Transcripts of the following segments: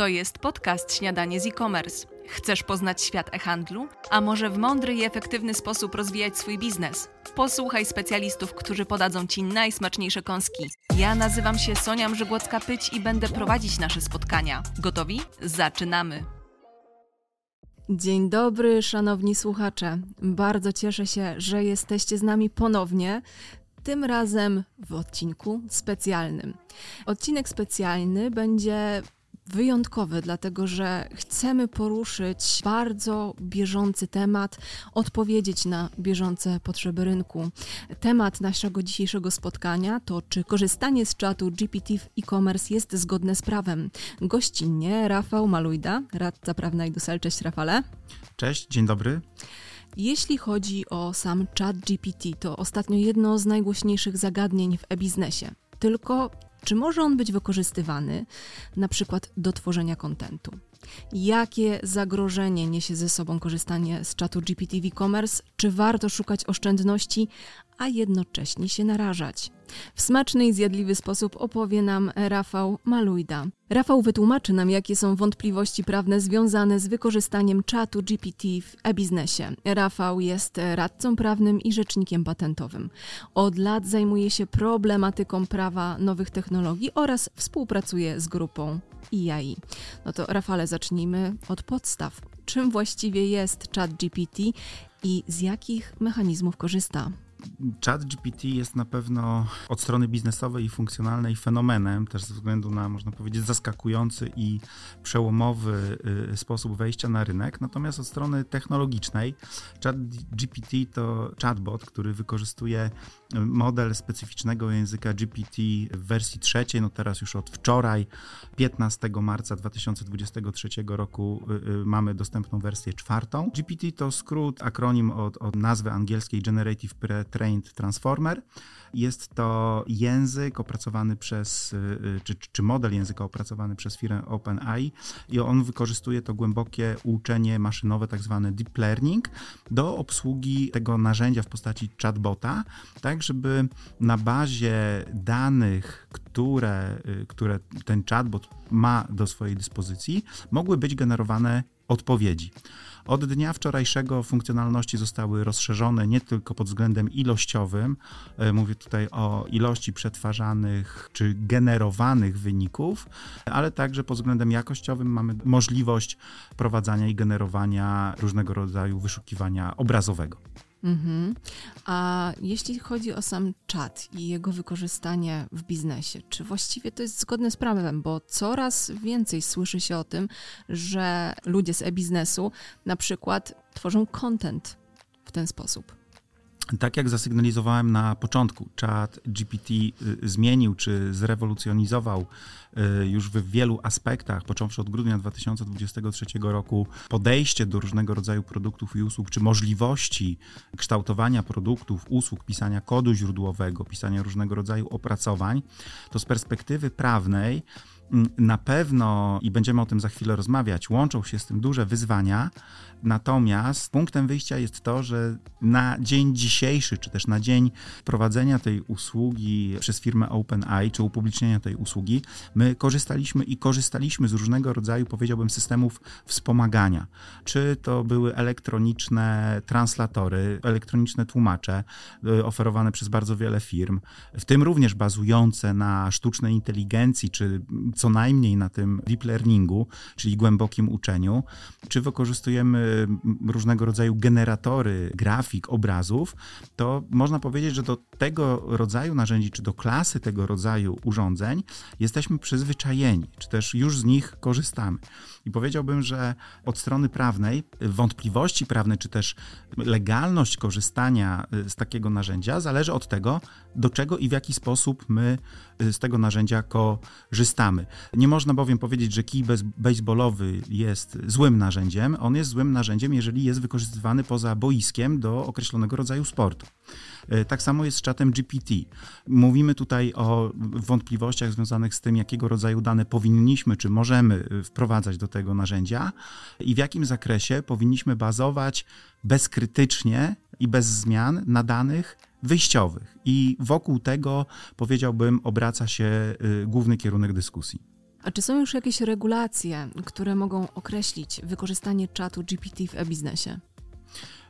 To jest podcast Śniadanie z e-commerce. Chcesz poznać świat e-handlu? A może w mądry i efektywny sposób rozwijać swój biznes? Posłuchaj specjalistów, którzy podadzą Ci najsmaczniejsze kąski. Ja nazywam się Sonia Mrzygłocka-Pyć i będę prowadzić nasze spotkania. Gotowi? Zaczynamy! Dzień dobry, szanowni słuchacze. Bardzo cieszę się, że jesteście z nami ponownie tym razem w odcinku specjalnym. Odcinek specjalny będzie wyjątkowy, dlatego że chcemy poruszyć bardzo bieżący temat, odpowiedzieć na bieżące potrzeby rynku. Temat naszego dzisiejszego spotkania to, czy korzystanie z czatu GPT w e-commerce jest zgodne z prawem. Gościnnie Rafał Malujda, radca prawna i Dusel. Cześć Rafale. Cześć, dzień dobry. Jeśli chodzi o sam chat GPT, to ostatnio jedno z najgłośniejszych zagadnień w e-biznesie. Tylko czy może on być wykorzystywany na przykład do tworzenia kontentu? Jakie zagrożenie niesie ze sobą korzystanie z czatu GPT w e-commerce? Czy warto szukać oszczędności, a jednocześnie się narażać? W smaczny i zjadliwy sposób opowie nam Rafał Malujda. Rafał wytłumaczy nam, jakie są wątpliwości prawne związane z wykorzystaniem czatu GPT w e-biznesie. Rafał jest radcą prawnym i rzecznikiem patentowym. Od lat zajmuje się problematyką prawa nowych technologii oraz współpracuje z grupą IAI. No to Rafale, zacznijmy od podstaw. Czym właściwie jest chat GPT i z jakich mechanizmów korzysta? Chat GPT jest na pewno od strony biznesowej i funkcjonalnej fenomenem, też ze względu na, można powiedzieć, zaskakujący i przełomowy y, sposób wejścia na rynek. Natomiast od strony technologicznej, Chat GPT to chatbot, który wykorzystuje model specyficznego języka GPT w wersji trzeciej, no teraz już od wczoraj, 15 marca 2023 roku y, mamy dostępną wersję czwartą. GPT to skrót, akronim od, od nazwy angielskiej Generative Pre Trained Transformer. Jest to język opracowany przez, y, y, czy, czy model języka opracowany przez firmę OpenAI i on wykorzystuje to głębokie uczenie maszynowe, tak zwane deep learning, do obsługi tego narzędzia w postaci chatbota, tak żeby na bazie danych, które, y, które ten chatbot ma do swojej dyspozycji, mogły być generowane odpowiedzi. Od dnia wczorajszego funkcjonalności zostały rozszerzone nie tylko pod względem ilościowym, e, mówię tutaj o ilości przetwarzanych czy generowanych wyników, ale także pod względem jakościowym mamy możliwość prowadzenia i generowania różnego rodzaju wyszukiwania obrazowego. Mhm. A jeśli chodzi o sam czat i jego wykorzystanie w biznesie, czy właściwie to jest zgodne z prawem? Bo coraz więcej słyszy się o tym, że ludzie z e-biznesu na przykład tworzą content w ten sposób. Tak jak zasygnalizowałem na początku, czat GPT y, zmienił czy zrewolucjonizował y, już w wielu aspektach, począwszy od grudnia 2023 roku, podejście do różnego rodzaju produktów i usług, czy możliwości kształtowania produktów, usług, pisania kodu źródłowego, pisania różnego rodzaju opracowań, to z perspektywy prawnej na pewno, i będziemy o tym za chwilę rozmawiać, łączą się z tym duże wyzwania, Natomiast punktem wyjścia jest to, że na dzień dzisiejszy, czy też na dzień prowadzenia tej usługi przez firmę OpenAI, czy upublicznienia tej usługi, my korzystaliśmy i korzystaliśmy z różnego rodzaju, powiedziałbym, systemów wspomagania. Czy to były elektroniczne translatory, elektroniczne tłumacze y, oferowane przez bardzo wiele firm, w tym również bazujące na sztucznej inteligencji, czy co najmniej na tym deep learningu, czyli głębokim uczeniu, czy wykorzystujemy różnego rodzaju generatory grafik, obrazów, to można powiedzieć, że do tego rodzaju narzędzi, czy do klasy tego rodzaju urządzeń jesteśmy przyzwyczajeni, czy też już z nich korzystamy. I powiedziałbym, że od strony prawnej wątpliwości prawne, czy też legalność korzystania y, z takiego narzędzia zależy od tego, do czego i w jaki sposób my y, z tego narzędzia korzystamy. Nie można bowiem powiedzieć, że kij baseballowy jest złym narzędziem. On jest złym narzędziem, jeżeli jest wykorzystywany poza boiskiem do określonego rodzaju sportu. Y, tak samo jest z czatem GPT. Mówimy tutaj o wątpliwościach związanych z tym, jakiego rodzaju dane powinniśmy czy możemy wprowadzać do tego narzędzia i w jakim zakresie powinniśmy bazować bezkrytycznie i bez zmian na danych wyjściowych. I wokół tego, powiedziałbym, obraca się y, główny kierunek dyskusji. A czy są już jakieś regulacje, które mogą określić wykorzystanie czatu GPT w e-biznesie?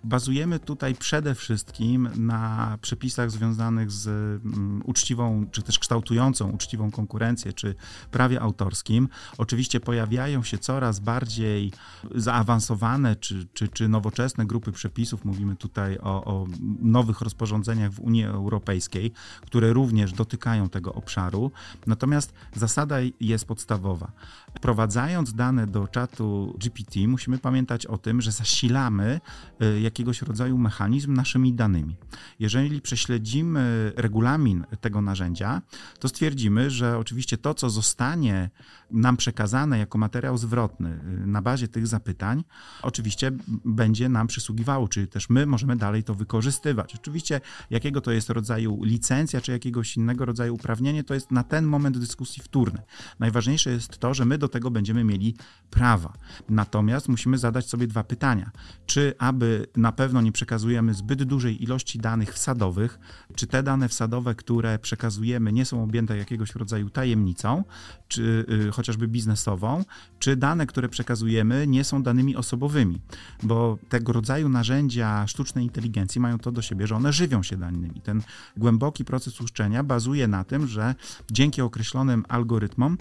Bazujemy tutaj przede wszystkim na przepisach związanych z um, uczciwą, czy też kształtującą uczciwą konkurencję, czy prawie autorskim. Oczywiście pojawiają się coraz bardziej zaawansowane, czy, czy, czy nowoczesne grupy przepisów. Mówimy tutaj o, o nowych rozporządzeniach w Unii Europejskiej, które również dotykają tego obszaru. Natomiast zasada jest podstawowa. Wprowadzając dane do czatu GPT, musimy pamiętać o tym, że zasilamy y, jakiegoś rodzaju mechanizm naszymi danymi. Jeżeli prześledzimy regulamin tego narzędzia, to stwierdzimy, że oczywiście to, co zostanie nam przekazane jako materiał zwrotny y, na bazie tych zapytań, oczywiście będzie nam przysługiwało, czyli też my możemy dalej to wykorzystywać. Oczywiście, jakiego to jest rodzaju licencja, czy jakiegoś innego rodzaju uprawnienie, to jest na ten moment dyskusji wtórne. Najważniejsze jest to, że my do tego będziemy mieli prawa. Natomiast musimy zadać sobie dwa pytania. Czy aby na pewno nie przekazujemy zbyt dużej ilości danych wsadowych, czy te dane wsadowe, które przekazujemy, nie są objęte jakiegoś rodzaju tajemnicą, czy y, chociażby biznesową, czy dane, które przekazujemy, nie są danymi osobowymi, bo tego rodzaju narzędzia sztucznej inteligencji mają to do siebie, że one żywią się danymi. Ten głęboki proces uczczenia bazuje na tym, że dzięki określonym algorytmom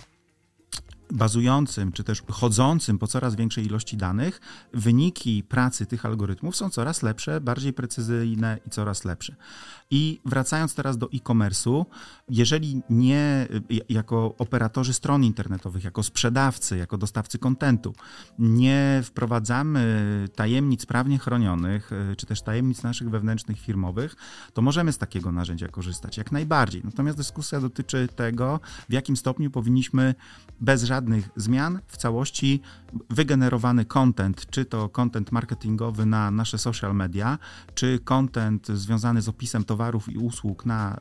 bazującym, czy też chodzącym po coraz większej ilości danych, wyniki pracy tych algorytmów są coraz lepsze, bardziej precyzyjne i coraz lepsze. I wracając teraz do e-commerce'u, jeżeli nie jako operatorzy stron internetowych, jako sprzedawcy, jako dostawcy kontentu, nie wprowadzamy tajemnic prawnie chronionych, e, czy też tajemnic naszych wewnętrznych firmowych, to możemy z takiego narzędzia korzystać jak najbardziej. Natomiast dyskusja dotyczy tego, w jakim stopniu powinniśmy bez żadnych zmian w całości wygenerowany content, czy to content marketingowy na nasze social media, czy content związany z opisem towarów i usług na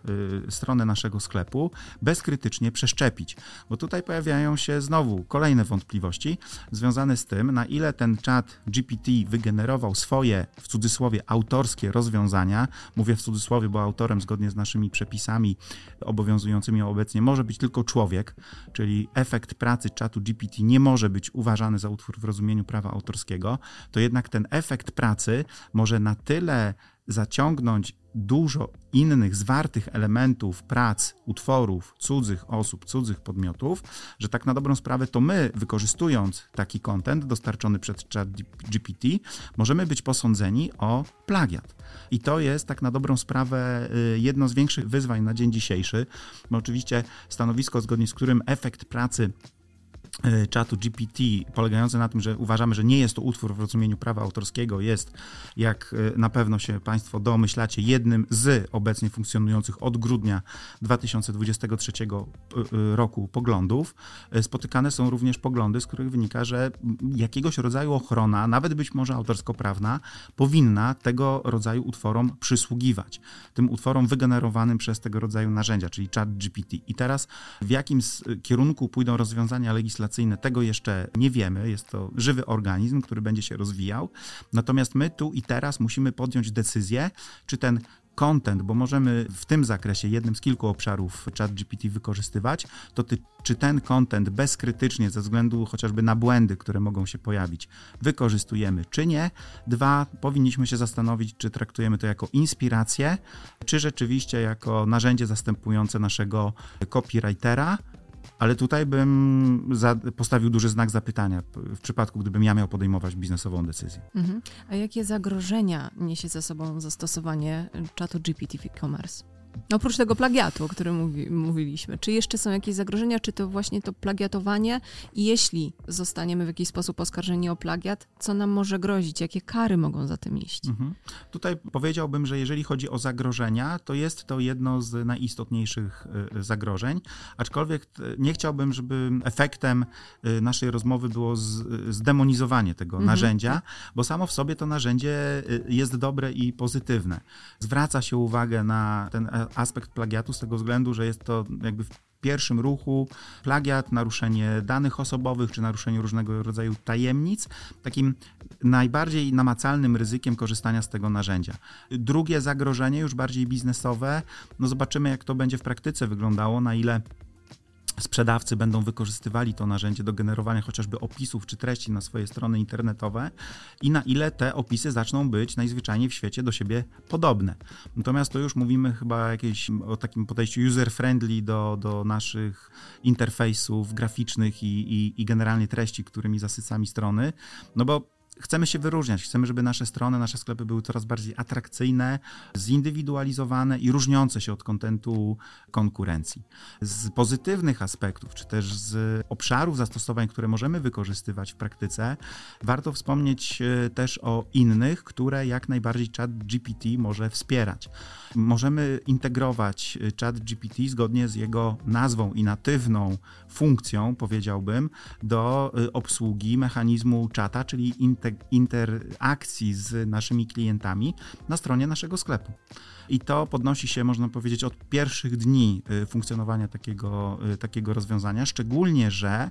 y, stronę naszego sklepu bezkrytycznie przeszczepić. Bo tutaj pojawiają się znowu kolejne wątpliwości związane z tym, na ile ten czat GPT wygenerował swoje, w cudzysłowie, autorskie rozwiązania. Mówię w cudzysłowie, bo autorem zgodnie z naszymi przepisami obowiązującymi obecnie może być tylko człowiek, czyli efekt pracy czatu GPT nie może być uważany za utwór w rozumieniu prawa autorskiego, to jednak ten efekt pracy może na tyle zaciągnąć dużo innych zwartych elementów prac, utworów cudzych osób, cudzych podmiotów, że tak na dobrą sprawę to my, wykorzystując taki kontent dostarczony przez chat GPT, możemy być posądzeni o plagiat. I to jest tak na dobrą sprawę y, jedno z większych wyzwań na dzień dzisiejszy. Bo oczywiście stanowisko, zgodnie z którym efekt pracy czatu GPT, polegające na tym, że uważamy, że nie jest to utwór w rozumieniu prawa autorskiego, jest, jak e, na pewno się Państwo domyślacie, jednym z obecnie funkcjonujących od grudnia 2023 e, roku poglądów. Spotykane są również poglądy, z których wynika, że jakiegoś rodzaju ochrona, nawet być może autorsko-prawna, powinna tego rodzaju utworom przysługiwać. Tym utworom wygenerowanym przez tego rodzaju narzędzia, czyli chat GPT. I teraz w jakim kierunku pójdą rozwiązania legislacyjne, tego jeszcze nie wiemy. Jest to żywy organizm, który będzie się rozwijał. Natomiast my tu i teraz musimy podjąć decyzję, czy ten content, bo możemy w tym zakresie, jednym z kilku obszarów ChatGPT wykorzystywać, to ty, czy ten content bezkrytycznie, ze względu chociażby na błędy, które mogą się pojawić, wykorzystujemy, czy nie. Dwa, powinniśmy się zastanowić, czy traktujemy to jako inspirację, czy rzeczywiście jako narzędzie zastępujące naszego copywritera, ale tutaj bym postawił duży znak zapytania w przypadku, gdybym ja miał podejmować biznesową decyzję. Mhm. A jakie zagrożenia niesie ze sobą zastosowanie czatu GPT w e-commerce? Oprócz tego plagiatu, o którym mówi, mówiliśmy, czy jeszcze są jakieś zagrożenia, czy to właśnie to plagiatowanie? I jeśli zostaniemy w jakiś sposób oskarżeni o plagiat, co nam może grozić? Jakie kary mogą za tym iść? Mhm. Tutaj powiedziałbym, że jeżeli chodzi o zagrożenia, to jest to jedno z najistotniejszych y, zagrożeń, aczkolwiek nie chciałbym, żeby efektem y, naszej rozmowy było zdemonizowanie tego mhm. narzędzia, bo samo w sobie to narzędzie y, jest dobre i pozytywne. Zwraca się uwagę na ten aspekt plagiatu z tego względu, że jest to jakby w pierwszym ruchu plagiat, naruszenie danych osobowych czy naruszenie różnego rodzaju tajemnic, takim najbardziej namacalnym ryzykiem korzystania z tego narzędzia. Drugie zagrożenie, już bardziej biznesowe, no zobaczymy jak to będzie w praktyce wyglądało, na ile sprzedawcy będą wykorzystywali to narzędzie do generowania chociażby opisów czy treści na swoje strony internetowe i na ile te opisy zaczną być najzwyczajniej w świecie do siebie podobne. Natomiast to już mówimy chyba jakieś o takim podejściu user-friendly do, do naszych interfejsów graficznych i, i, i generalnie treści, którymi zasycamy strony, no bo chcemy się wyróżniać, chcemy, żeby nasze strony, nasze sklepy były coraz bardziej atrakcyjne, zindywidualizowane i różniące się od kontentu konkurencji. Z pozytywnych aspektów, czy też z obszarów zastosowań, które możemy wykorzystywać w praktyce, warto wspomnieć e, też o innych, które jak najbardziej chat GPT może wspierać. Możemy integrować e, chat GPT zgodnie z jego nazwą i natywną funkcją, powiedziałbym, do e, obsługi mechanizmu czata, czyli integracji interakcji z naszymi klientami na stronie naszego sklepu. I to podnosi się, można powiedzieć, od pierwszych dni y, funkcjonowania takiego, y, takiego rozwiązania, szczególnie, że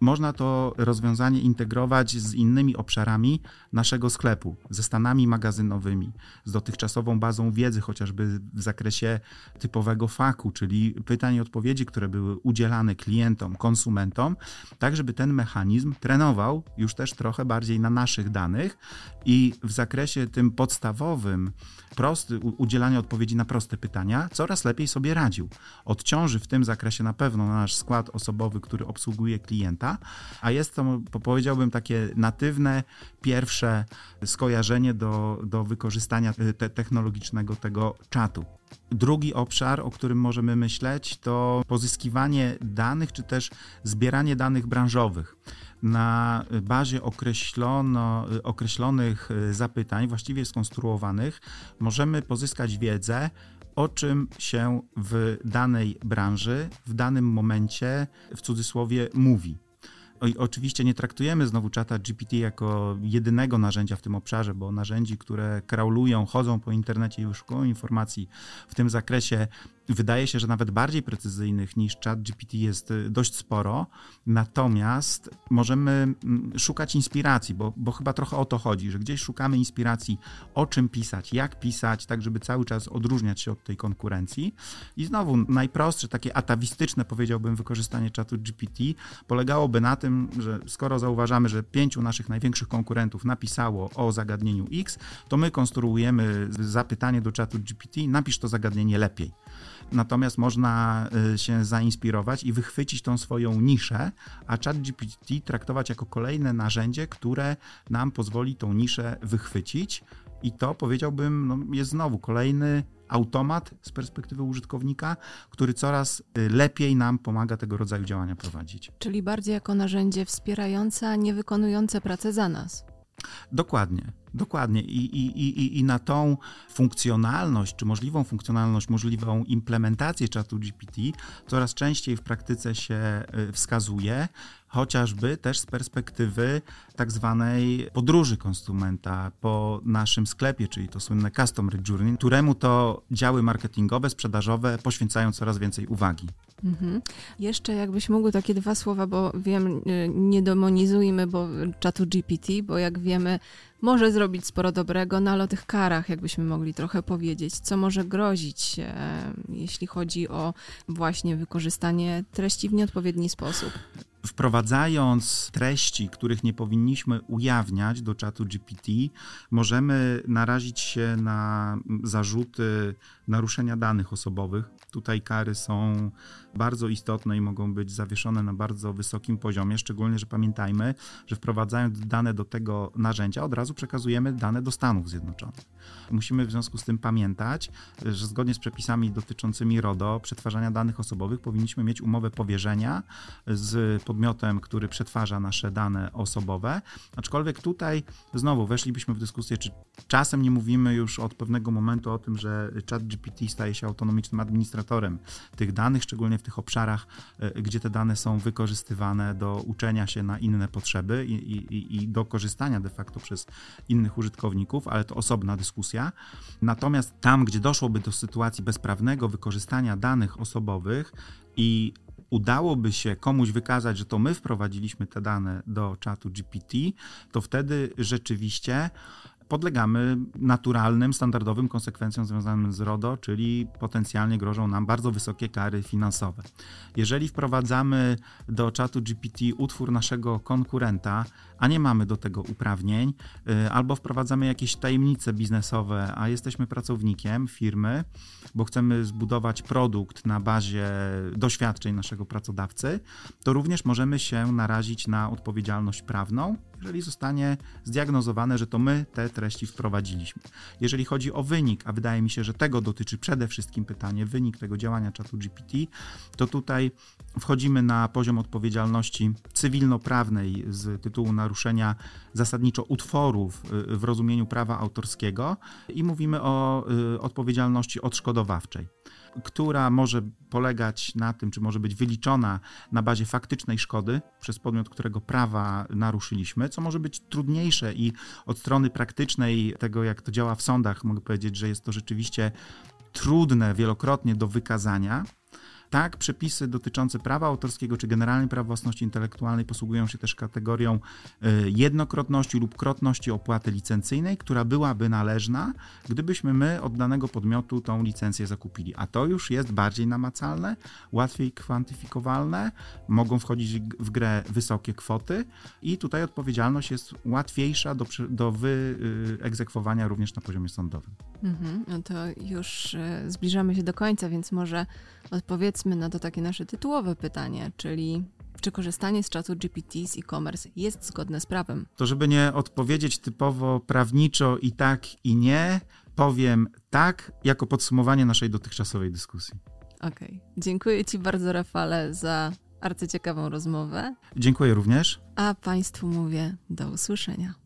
można to rozwiązanie integrować z innymi obszarami naszego sklepu, ze stanami magazynowymi, z dotychczasową bazą wiedzy, chociażby w zakresie typowego faku, czyli pytań i odpowiedzi, które były udzielane klientom, konsumentom, tak żeby ten mechanizm trenował już też trochę bardziej na naszych danych i w zakresie tym podstawowym, prosty, udzielania odpowiedzi na proste pytania, coraz lepiej sobie radził. Odciąży w tym zakresie na pewno nasz skład osobowy, który obsługuje klienta, a jest to, powiedziałbym, takie natywne, pierwsze skojarzenie do, do wykorzystania y, te technologicznego tego czatu. Drugi obszar, o którym możemy myśleć, to pozyskiwanie danych, czy też zbieranie danych branżowych na bazie określono, określonych zapytań, właściwie skonstruowanych, możemy pozyskać wiedzę, o czym się w danej branży, w danym momencie, w cudzysłowie, mówi. Oczywiście nie traktujemy znowu czata GPT jako jedynego narzędzia w tym obszarze, bo narzędzi, które kraulują, chodzą po internecie i wyszukują informacji w tym zakresie Wydaje się, że nawet bardziej precyzyjnych niż ChatGPT jest y, dość sporo, natomiast możemy mm, szukać inspiracji, bo, bo chyba trochę o to chodzi, że gdzieś szukamy inspiracji, o czym pisać, jak pisać, tak żeby cały czas odróżniać się od tej konkurencji. I znowu najprostsze, takie atawistyczne, powiedziałbym, wykorzystanie czatu GPT polegałoby na tym, że skoro zauważamy, że pięciu naszych największych konkurentów napisało o zagadnieniu X, to my konstruujemy zapytanie do czatu GPT, napisz to zagadnienie lepiej. Natomiast można y, się zainspirować i wychwycić tą swoją niszę, a ChatGPT traktować jako kolejne narzędzie, które nam pozwoli tą niszę wychwycić. I to powiedziałbym, no, jest znowu kolejny automat z perspektywy użytkownika, który coraz y, lepiej nam pomaga tego rodzaju działania prowadzić. Czyli bardziej jako narzędzie wspierające, a nie wykonujące pracę za nas. Dokładnie. Dokładnie. I, i, i, I na tą funkcjonalność, czy możliwą funkcjonalność, możliwą implementację czatu GPT coraz częściej w praktyce się y, wskazuje, chociażby też z perspektywy tak zwanej podróży konsumenta po naszym sklepie, czyli to słynne Customer Journey, któremu to działy marketingowe, sprzedażowe poświęcają coraz więcej uwagi. Mhm. Jeszcze jakbyś mógł takie dwa słowa, bo wiem, y, nie demonizujmy bo czatu GPT, bo jak wiemy, może zrobić sporo dobrego, no ale o tych karach, jakbyśmy mogli trochę powiedzieć, co może grozić, e, jeśli chodzi o właśnie wykorzystanie treści w nieodpowiedni sposób wprowadzając treści, których nie powinniśmy ujawniać do czatu GPT, możemy narazić się na zarzuty naruszenia danych osobowych. Tutaj kary są bardzo istotne i mogą być zawieszone na bardzo wysokim poziomie, szczególnie, że pamiętajmy, że wprowadzając dane do tego narzędzia, od razu przekazujemy dane do Stanów Zjednoczonych. Musimy w związku z tym pamiętać, że zgodnie z przepisami dotyczącymi RODO, przetwarzania danych osobowych, powinniśmy mieć umowę powierzenia z podmiotem, który przetwarza nasze dane osobowe. Aczkolwiek tutaj znowu weszlibyśmy w dyskusję, czy czasem nie mówimy już od pewnego momentu o tym, że ChatGPT staje się autonomicznym administratorem tych danych, szczególnie w tych obszarach, e, gdzie te dane są wykorzystywane do uczenia się na inne potrzeby i, i, i do korzystania de facto przez innych użytkowników, ale to osobna dyskusja. Natomiast tam, gdzie doszłoby do sytuacji bezprawnego wykorzystania danych osobowych i udałoby się komuś wykazać, że to my wprowadziliśmy te dane do czatu GPT, to wtedy rzeczywiście podlegamy naturalnym, standardowym konsekwencjom związanym z RODO, czyli potencjalnie grożą nam bardzo wysokie kary finansowe. Jeżeli wprowadzamy do czatu GPT utwór naszego konkurenta, a nie mamy do tego uprawnień, y, albo wprowadzamy jakieś tajemnice biznesowe, a jesteśmy pracownikiem firmy, bo chcemy zbudować produkt na bazie doświadczeń naszego pracodawcy, to również możemy się narazić na odpowiedzialność prawną, jeżeli zostanie zdiagnozowane, że to my te treści wprowadziliśmy. Jeżeli chodzi o wynik, a wydaje mi się, że tego dotyczy przede wszystkim pytanie, wynik tego działania czatu GPT, to tutaj wchodzimy na poziom odpowiedzialności cywilnoprawnej z tytułu naruszenia zasadniczo utworów y, w rozumieniu prawa autorskiego i mówimy o y, odpowiedzialności odszkodowawczej która może polegać na tym, czy może być wyliczona na bazie faktycznej szkody przez podmiot, którego prawa naruszyliśmy, co może być trudniejsze i od strony praktycznej tego, jak to działa w sądach, mogę powiedzieć, że jest to rzeczywiście trudne wielokrotnie do wykazania. Tak, przepisy dotyczące prawa autorskiego czy generalnie prawa własności intelektualnej posługują się też kategorią e, jednokrotności lub krotności opłaty licencyjnej, która byłaby należna, gdybyśmy my od danego podmiotu tą licencję zakupili. A to już jest bardziej namacalne, łatwiej kwantyfikowalne, mogą wchodzić w grę wysokie kwoty i tutaj odpowiedzialność jest łatwiejsza do, do wyegzekwowania również na poziomie sądowym. Mhm, no to już e, zbliżamy się do końca, więc może odpowiedzmy na to takie nasze tytułowe pytanie, czyli czy korzystanie z czatu GPT z e-commerce jest zgodne z prawem? To, żeby nie odpowiedzieć typowo prawniczo i tak, i nie, powiem tak, jako podsumowanie naszej dotychczasowej dyskusji. Okej. Okay. Dziękuję Ci bardzo, Rafale, za arcyciekawą rozmowę. Dziękuję również. A Państwu mówię do usłyszenia.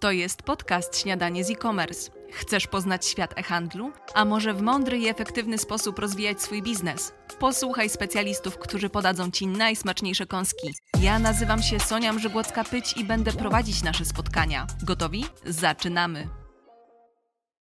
To jest podcast Śniadanie z e-commerce. Chcesz poznać świat e-handlu? A może w mądry i efektywny sposób rozwijać swój biznes? Posłuchaj specjalistów, którzy podadzą Ci najsmaczniejsze kąski. Ja nazywam się Sonia Mrzygłocka-Pyć i będę prowadzić nasze spotkania. Gotowi? Zaczynamy!